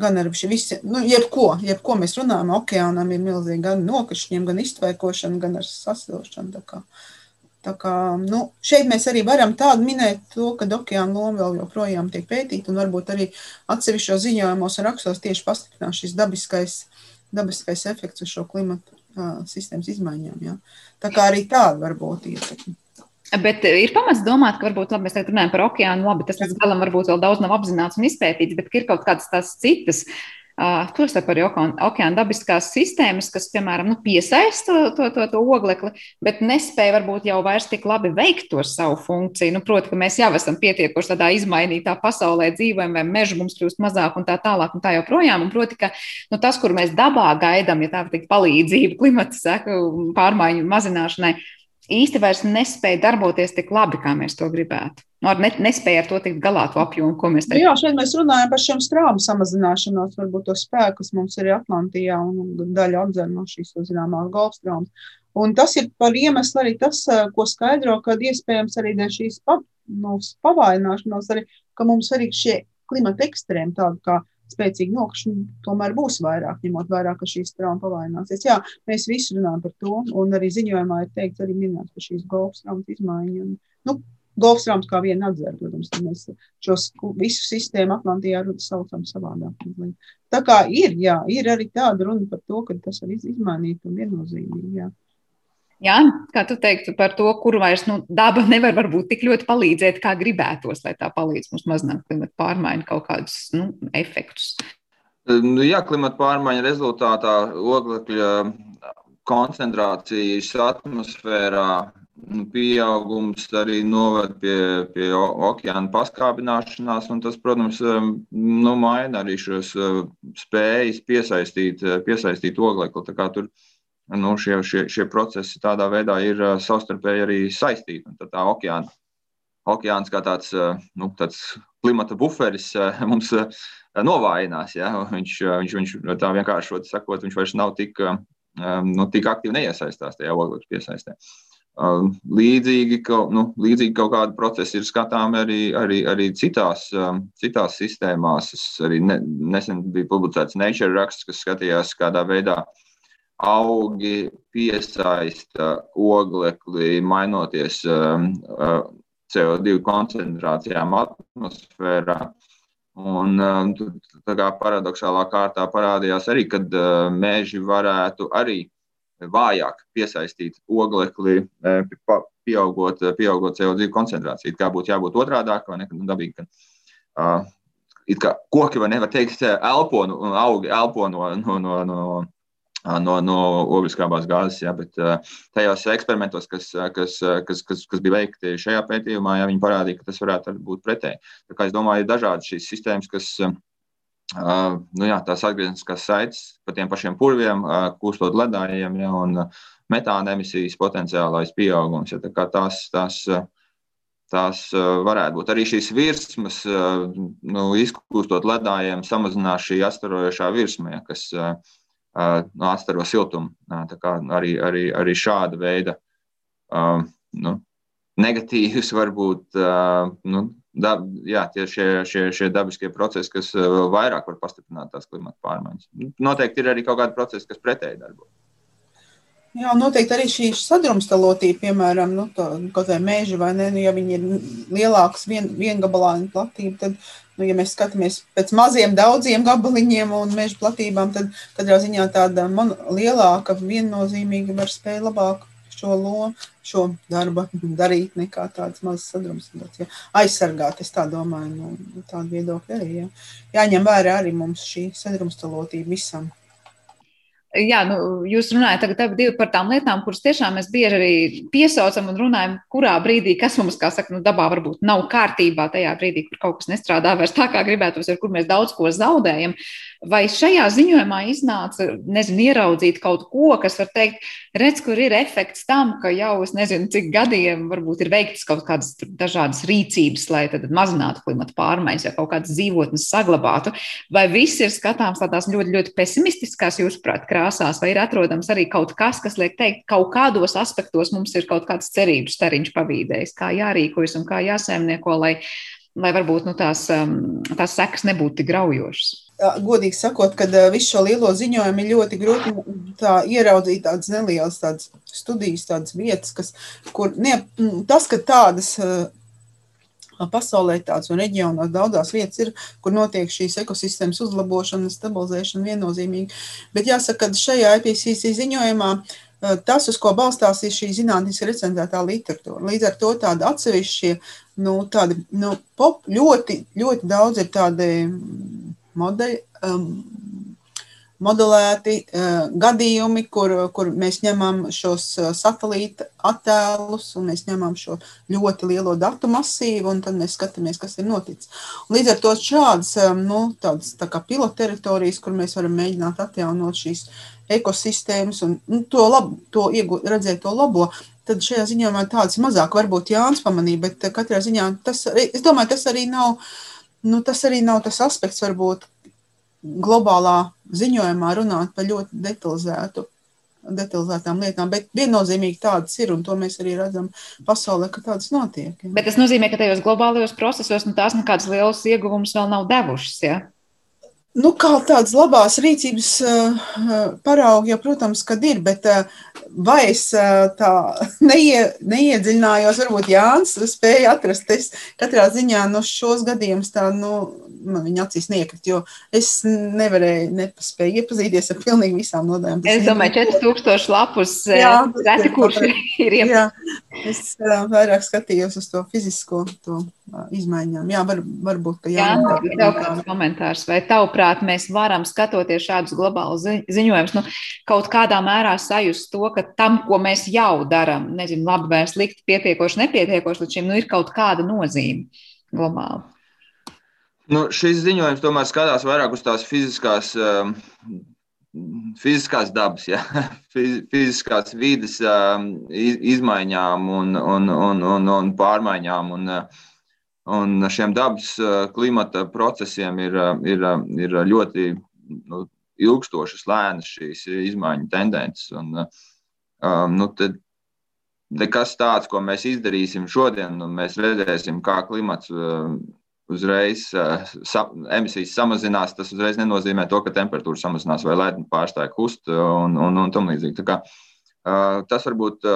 gan ar visu, nu, jebko, jebko mēs runājam, okeānam ir milzīga gan nokrišņiem, gan iztvaikošana, gan ar sasilšanu. Tā kā, tā kā, nu, šeit mēs arī varam tādu minēt to, ka okeāna loma vēl joprojām tiek pētīta, un varbūt arī atsevišķos ziņojumos un rakstos tieši pastiprinās šis dabiskais, dabiskais efekts uz šo klimatu uh, sistēmas izmaiņām. Ja. Tā kā arī tāda var būt ietekme. Bet ir pamats domāt, ka varbūt labi, mēs tagad runājam par okeānu. Labi, tas līdz galam varbūt vēl daudz nav apzināts un izpētīts, bet ir kaut kādas tās citas. Uh, Tostarp arī okeāna dabiskās sistēmas, kas, piemēram, nu, piesaista to, to, to, to oglekli, bet nespēja varbūt jau vairs tik labi veikt to savu funkciju. Nu, proti, ka mēs jau esam pietiekoši tādā izmainītā pasaulē dzīvojam, vai meža mums kļūst mazāk un tā tālāk un tā joprojām. Un proti, ka nu, tas, kur mēs dabā gaidām, ja tā var teikt, palīdzību klimata seku pārmaiņu mazināšanai, īsti vairs nespēja darboties tik labi, kā mēs to gribētu. Nu, ar ne, nespēja ar to tikt galā, to apjomu, ko mēs teicām. Jā, šeit mēs runājam par šiem strāvu samazināšanos, varbūt to spēku, kas mums ir Atlantijā un daļa apdzer no šīs, to zināmās golfstrāmas. Un tas ir par iemeslu arī tas, ko skaidro, ka iespējams arī dēļ šīs pa, nu, pavaināšanās, arī, ka mums arī šie klimata ekstrēmi, tādi kā spēcīgi nokrišņi tomēr būs vairāk, ņemot vērā, ka šīs traumas pavaināsies. Jā, mēs visi runājam par to, un arī ziņojumā ir teikts, arī minēts par šīs golfs traumas izmaiņu. Nu, Golfs traumas kā viena atzēra, protams, mēs šos visu sistēmu Atlantijā saucam savādāk. Tā kā ir, jā, ir arī tāda runa par to, ka tas var izmainīt un viennozīmīgi, jā. Jā, kā tu teiktu par to, kur vairs nu, daba nevar varbūt tik ļoti palīdzēt, kā gribētos, lai tā palīdz mums mazināt klimata pārmaiņu kaut kādus nu, efektus? Nu, jā, klimata pārmaiņu rezultātā oglekļa koncentrācijas atmosfērā nu, pieaugums arī noved pie, pie okeāna paskābināšanās, un tas, protams, nu, maina arī šos spējas piesaistīt, piesaistīt oglekli. Tur nu, šie, šie, šie procesi tādā veidā ir savstarpēji arī saistīti. Tad tā okeāna, okeāns kā tāds, nu, tāds klimata buferis mums novājinās. Ja? Viņš, viņš, viņš tā vienkārši sakot, viņš vairs nav tik, nu, tik aktīvi neiesaistās tajā oglekļa piesaistē. Līdzīgi, nu, līdzīgi kaut kāda procesa ir skatāmi arī, arī, arī citās, citās sistēmās. Es arī ne, nesen bija publicēts Nature raksts, kas skatījās, kādā veidā augi piesaista oglekli, mainoties CO2 koncentrācijām atmosfērā. Un, tā kā paradoxālā kārtā parādījās arī, ka meži varētu arī vājāk piesaistīt oglekli, pieaugot, pieaugot CO2 koncentrāciju. Kā būtu jābūt otrādāk, vai ne? Nu, dabīgi, ka, uh, kā koki vai nevar teikt, elpo un augi elpo no, no, no, no no, no ogliskābās gāzes. Ja, bet tajos eksperimentos, kas, kas, kas, kas, kas bija veikti šajā pētījumā, ja, viņi parādīja, ka tas varētu būt pretēji. Es domāju, ir dažādas šīs sistēmas, kas. Uh, nu jā, tās atgriezniskās saites pa tiem pašiem purviem, uh, kūstot ledājiem ja, un metāna emisijas potenciālais pieaugums. Ja, tā tās, tās, tās varētu būt arī šīs virsmas, nu, izkūstot ledājiem, samazinās šī astarojošā virsma, ja, kas uh, nu, atstaro siltumu. Arī, arī, arī šāda veida nu, negatīvs varbūt nu, dab, jā, šie, šie, šie dabiskie procesi, kas vairāk var pastiprināt tās klimata pārmaiņas. Noteikti ir arī kaut kādi procesi, kas pretēji darbojas. Jā, noteikti arī šī sadrumstalotība, piemēram, nu, tā, kaut vai mēži, vai ne, nu, ja viņi ir lielāks, vien, viengabalaini platība, tad nu, ja mēs skatāmies pēc maziem, daudziem gabaliņiem un meža platībām, tad katrā ziņā tāda man, lielāka, viennozīmīga var spēja labāk šo lomu, šo darbu darīt, nekā tādas mazas sadrumstalotas. Ja. Aizsargāt, es tā domāju, nu, tāda viedokļa arī. Ja. Jāņem vērā arī mums šī sadrumstalotība visam jā, nu, jūs runājat tagad par tām lietām, kuras tiešām mēs bieži arī piesaucam un runājam, kurā brīdī, kas mums, kā saka, nu, dabā varbūt nav kārtībā, tajā brīdī, kur kaut kas nestrādā vairs tā, kā gribētos, ar kur mēs daudz ko zaudējam. Vai šajā ziņojumā iznāca, nezinu, ieraudzīt kaut ko, kas var teikt, redz, kur ir efekts tam, ka jau es nezinu, cik gadiem varbūt ir veiktas kaut kādas dažādas rīcības, lai mazinātu klimata pārmaiņas, vai kaut kādas dzīvotnes saglabātu, vai viss ir skatāms tādās ļoti, ļoti pesimistiskās, jūsuprāt, krāsās, vai ir atrodams arī kaut kas, kas liek teikt, kaut kādos aspektos mums ir kaut kāds cerības stariņš pavīdējis, kā jārīkojas un kā jāsēmnieko, lai, lai varbūt nu, tās, um, tās sekas nebūtu tik graujošas. Godīgi sakot, ka visu šo lielo ziņojumu ir ļoti grūti tā, ieraudzīt tādas nelielas tādas studijas, tādas vietas, kas, kur ne, tas, ka tādas pasaulē tāds un reģionos daudzās vietas ir, kur notiek šīs ekosistēmas uzlabošana, stabilizēšana viennozīmīgi. Bet jāsaka, ka šajā IPCC ziņojumā tas, uz ko balstās, ir šī zinātniski recenzētā literatūra. Līdz ar to tādi atsevišķie, nu, tādi, nu, pop, ļoti, ļoti daudz ir tādi modeļi, um, modelēti uh, gadījumi, kur, kur mēs ņemam šos uh, satelīta attēlus un mēs ņemam šo ļoti lielo datu masīvu un tad mēs skatāmies, kas ir noticis. Un līdz ar to šādas um, nu, tādas tā kā piloteritorijas, kur mēs varam mēģināt atjaunot šīs ekosistēmas un nu, to, lab, to iegūt, redzēt to labo, tad šajā ziņā man tāds mazāk varbūt Jānis pamanīja, bet uh, katrā ziņā tas, es domāju, tas arī nav nu, tas arī nav tas aspekts, varbūt globālā ziņojumā runāt par ļoti detalizētu. Detalizētām lietām, bet viennozīmīgi tādas ir, un to mēs arī redzam pasaulē, ka tādas notiek. Ja. Bet tas nozīmē, ka tajos globālajos procesos nu, tās nekādas lielas ieguvumus vēl nav devušas. Ja? Nu, kā tādas labās rīcības uh, paraugi, jau, protams, kad ir, bet uh, vai es uh, tā neie, neiedziļinājos, varbūt Jānis spēja atrast. Es katrā ziņā no šos gadījumus tā, nu, man viņa acīs niekrit, jo es nevarēju, nepaspēju iepazīties ar pilnīgi visām nodaļām. Es domāju, 4000 lapus, reti kurš ir. Jā, es vairāk skatījos uz to fizisko to, izmaiņām. Jā, var, varbūt, ka jā. Jā, tev kāds komentārs, vai tavuprāt mēs varam skatoties šādus globālus ziņojumus, nu, kaut kādā mērā sajust to, ka tam, ko mēs jau darām, nezinu, labi vai slikti, pietiekoši, nepietiekoši līdz šim, nu, ir kaut kāda nozīme globāli. Nu, šis ziņojums tomēr skatās vairāk uz tās fiziskās, fiziskās dabas, ja? fiziskās vidas izmaiņām un, un, un, un, un pārmaiņām. Un, Un šiem dabas klimata procesiem ir, ir, ir ļoti nu, ilgstošas, lēnas šīs izmaiņu tendences. Un, nu, tad, nekas tāds, ko mēs izdarīsim šodien, un mēs redzēsim, kā klimats uzreiz sa, emisijas samazinās, tas uzreiz nenozīmē to, ka temperatūra samazinās vai ledni pārstāja kust un, un, un tam līdzīgi. Kā, tas varbūt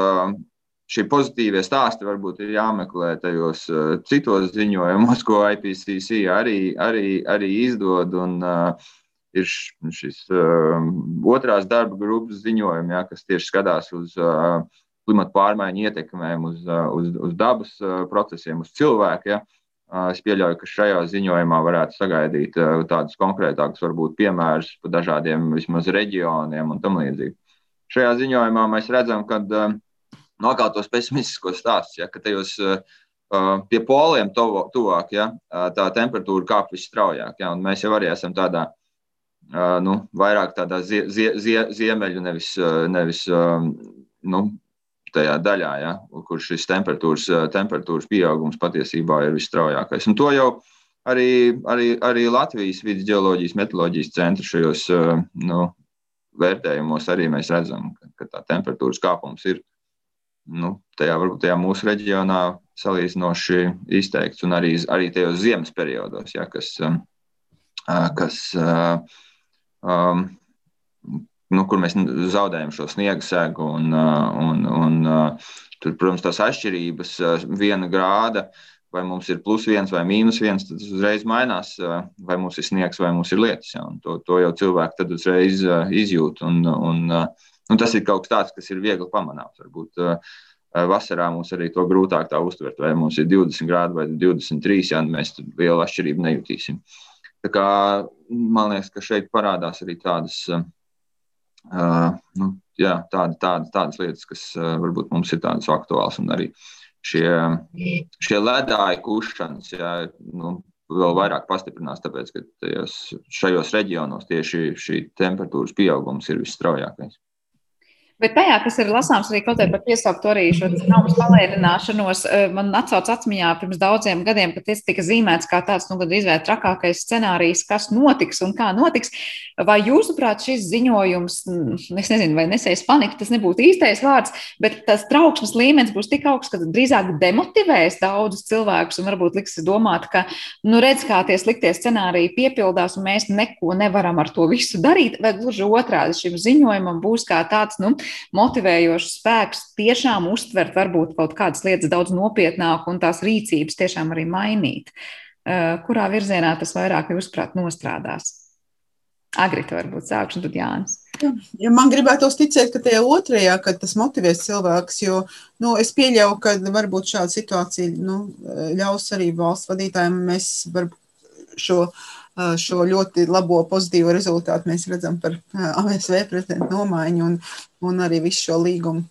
šie pozitīvie stāsti varbūt ir jāmeklē tajos citos ziņojumos, ko IPCC arī, arī, arī izdod. Un, uh, ir šis uh, otrās darba grupas ziņojums, ja, kas tieši skatās uz uh, klimatu pārmaiņu ietekmēm, uz, uh, uz, uz dabas uh, procesiem, uz cilvēku. Ja. Es pieļauju, ka šajā ziņojumā varētu sagaidīt tādus konkrētākus, varbūt piemērus par dažādiem vismaz reģioniem un tam līdzīgi. Šajā ziņojumā mēs redzam, ka no kā tos pesimistiskos stāstus, ja, ka tajos pie poliem tuvāk, ja, tā temperatūra kāp visstraujāk. Ja, mēs jau arī esam tādā, nu, vairāk tādā zie, zie, zie, ziemeļu, nevis, nevis nu, tajā daļā, ja, kur šis temperatūras, temperatūras pieaugums patiesībā ir visstraujākais. Un to jau arī, arī, arī Latvijas vidus geoloģijas meteoroloģijas centra šajos nu, vērtējumos arī mēs redzam, ka, ka tā temperatūras kāpums ir nu, tajā, varbūt tajā mūsu reģionā salīdzinoši izteikts, un arī, arī tajos ziemas periodos, ja, kas, kas um, nu, kur mēs zaudējam šo sniega segu. Un, un, un, tur, protams, tās atšķirības viena grāda. Vai mums ir plus viens vai mīnus viens, tad tas uzreiz mainās. Vai mums ir sniegs vai mums ir lietus. Ja? To, to jau cilvēki tad uzreiz izjūt. Un, un, un tas ir kaut kas tāds, kas ir viegli pamanāms. Varbūt vasarā mums arī to grūtāk tā uztvert. Vai mums ir 20 grādi vai 23, ja mēs lielu atšķirību nejutīsim. Tā kā, man liekas, ka šeit parādās arī tādas uh, Uh, nu, jā, tāda, tāda, tādas lietas, kas uh, varbūt mums ir tādas aktuālas, un arī šie, šie ledāji kušanas, jā, nu, vēl vairāk pastiprinās, tāpēc, ka tajos, šajos reģionos tieši šī temperatūras pieaugums ir visstraujākais. Bet tajā, kas ir lasāms arī kaut kādā par piesauktu arī šo naudas palēnināšanos, eh, man atcauc atmiņā pirms daudziem gadiem, kad tas tika zīmēts kā tāds, nu, gandrīz vai trakākais scenārijs, kas notiks un kā notiks. Vai jūsuprāt šis ziņojums, es nezinu, vai nesēs panika, tas nebūtu īstais vārds, bet tas trauksmes līmenis būs tik augsts, ka drīzāk demotivēs daudzus cilvēkus un varbūt liks domāt, ka, nu, redz, kā tie sliktie scenāriji piepildās un mēs neko nevaram ar to visu darīt, vai gluži otrādi šim ziņojumam būs kā tāds, nu, motivējošs spēks tiešām uztvert varbūt kaut kādas lietas daudz nopietnāk un tās rīcības tiešām arī mainīt. Eh, kurā virzienā tas vairāk jūsuprāt nostrādās? Agrita varbūt sākšu, un tad Jānis. Ja man gribētos ticēt, ka tajā otrajā, ka tas motivēs cilvēks, jo nu, es pieļauju, ka varbūt šāda situācija nu, ļaus arī valsts vadītājiem. Mēs šo uh, šo ļoti labo pozitīvo rezultātu mēs redzam par ASV prezidentu nomaiņu un, un arī visu šo līgumu,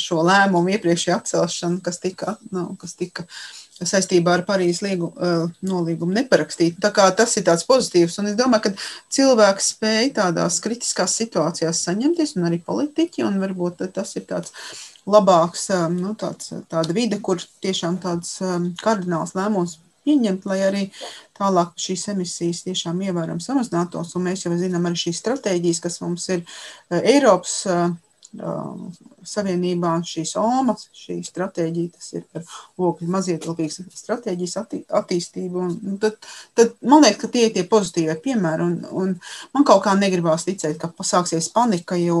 šo lēmumu iepriekšēju atcelšanu, kas tika, nu, kas tika saistībā ar Parīzes līgu, nolīgumu neparakstīt. Tā kā tas ir tāds pozitīvs, un es domāju, ka cilvēks spēj tādās kritiskās situācijās saņemties, un arī politiķi, un varbūt tas ir tāds labāks, nu, tāds, tāda vide, kur tiešām tāds kardināls lēmums pieņemt, lai arī tālāk šīs emisijas tiešām ievērojami samazinātos. Un mēs jau zinām arī šīs stratēģijas, kas mums ir eh, Eiropas eh, eh, Savienībā, šīs OMAS, šī stratēģija, tas ir par ogļu mazietilpīgas stratēģijas attī, attīstību. Un, tad, tad man liekas, ka tie ir tie pozitīvie piemēri. Un, un man kaut kā negribās ticēt, ka pasāksies panika, jo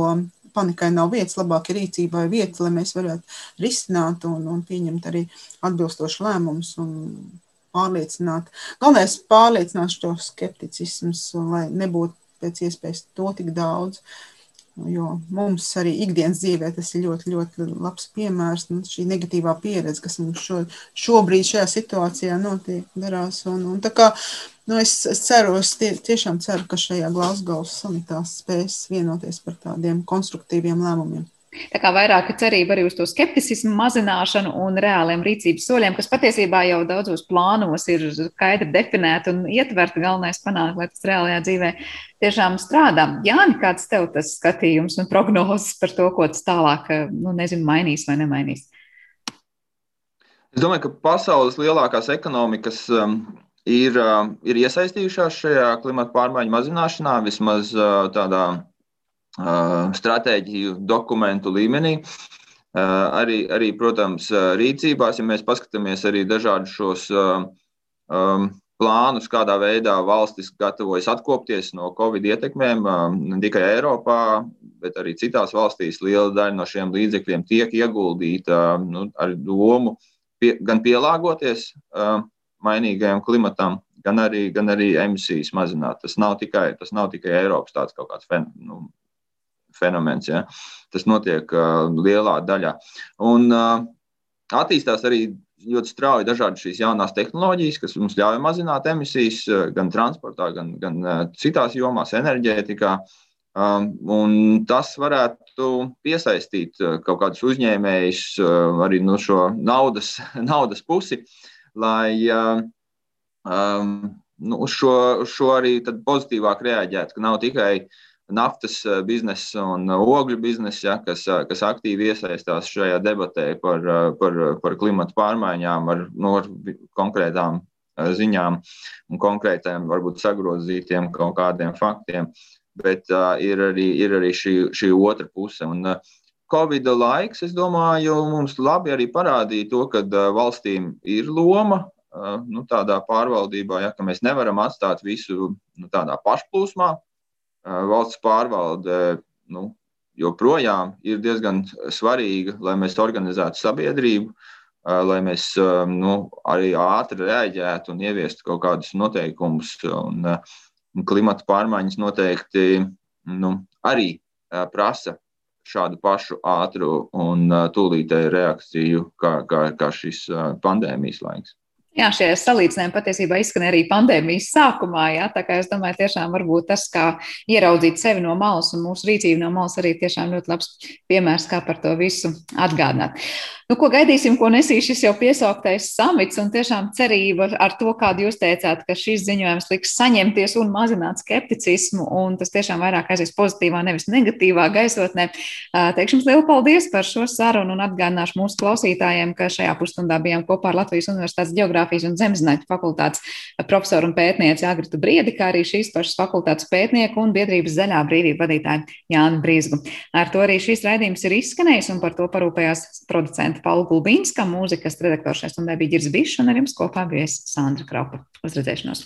panikai nav vietas, labākai rīcībai vieta, lai mēs varētu risināt un, un pieņemt arī atbilstošu lēmumus. Un, pārliecināt. Galvenais ir pārliecināt šo skepticismu, lai nebūtu pēc iespējas to tik daudz. Jo mums arī ikdienas dzīvē tas ir ļoti, ļoti labs piemērs. Nu, šī negatīvā pieredze, kas mums šo, šobrīd šajā situācijā notiek, darās. Un, un kā, nu, es, es ceru, es tie, tiešām ceru, ka šajā Glasgow samitā spēs vienoties par tādiem konstruktīviem lēmumiem. Tā kā vairāk cerība arī uz to skepticismu mazināšanu un reāliem rīcības soļiem, kas patiesībā jau daudzos plānos ir skaidri definēti un ietverti. Galvenais panākt, lai tas reālajā dzīvē tiešām strādā. Jāni, kāds tev tas skatījums un prognozes par to, ko tas tālāk, nu, nezinu, mainīs vai nemainīs? Es domāju, ka pasaules lielākās ekonomikas um, ir, uh, ir iesaistījušās šajā klimata pārmaiņu mazināšanā, vismaz uh, tādā stratēģiju dokumentu līmenī. Arī, arī, protams, rīcībās, ja mēs paskatāmies arī dažādus šos um, plānus, kādā veidā valstis gatavojas atkopties no Covid ietekmēm, ne tikai Eiropā, bet arī citās valstīs. Liela daļa no šiem līdzekļiem tiek ieguldīta nu, ar domu pie, gan pielāgoties mainīgajam klimatam, gan arī, gan arī emisijas mazināt. Tas nav tikai, tas nav tikai Eiropas tāds kaut kāds fen, nu, fenomens. Ja? Tas notiek uh, lielā daļā. Un, uh, attīstās arī ļoti strauji dažādas šīs jaunās tehnoloģijas, kas mums ļauj mazināt emisijas gan transportā, gan, gan citās jomās, enerģētikā. Um, tas varētu piesaistīt kaut kādus uzņēmējus arī no šo naudas, naudas pusi, lai um, nu, uz šo, šo arī pozitīvāk reaģētu, ka nav tikai uh, naftas eh, biznesa un eh, ogļu biznesa, ja, kas, eh, kas aktīvi iesaistās šajā debatē par, par, par klimatu pārmaiņām ar, nu, ar konkrētām ziņām un konkrētiem, varbūt sagrozītiem kaut kādiem faktiem. Bet uh, ir arī, ir arī šī, šī otra puse. Un, uh, Covid laiks, es domāju, mums labi arī parādīja to, ka uh, valstīm ir loma nu, tādā pārvaldībā, ja, ka mēs nevaram atstāt visu nu, tādā pašplūsmā, valsts pārvalde nu, joprojām ir diezgan svarīga, lai mēs organizētu sabiedrību, lai mēs nu, arī ātri reaģētu un ieviestu kaut kādus noteikumus. Un, un klimata pārmaiņas noteikti nu, arī prasa šādu pašu ātru un tūlītēju reakciju, kā, kā, kā šis pandēmijas laiks. Jā, šie salīdzinājumi patiesībā izskanēja arī pandēmijas sākumā. Jā, tā kā es domāju, tiešām varbūt tas, kā ieraudzīt sevi no malas un mūsu rīcību no malas, arī tiešām ļoti labs piemērs, kā par to visu atgādināt. Nu, ko gaidīsim, ko nesīs šis jau piesauktais samits un tiešām cerība ar to, kādu jūs teicāt, ka šis ziņojums liks saņemties un mazināt skepticismu, un tas tiešām vairāk aizies pozitīvā, nevis negatīvā gaisotnē. Teikšu jums lielu paldies par šo sarunu un atgādināšu mūsu klausītājiem, ka šajā pusstundā bijām kopā ar Latvijas Universitātes geogrāfijas un zemzinātņu fakultātes profesoru un pētnieci Agritu Briedi, kā arī šīs pašas fakultātes pētnieku un biedrības zaļā brīvība vadītāju Jānu Brīsgu. Ar to arī šīs raidījums ir izskanējis un par to parūpējās producenta Paula Gulbīnska, mūzikas redaktors šai stundai bija Girs Bišs un ar jums kopā bijis Sandra Kraupa. Uz redzēšanos!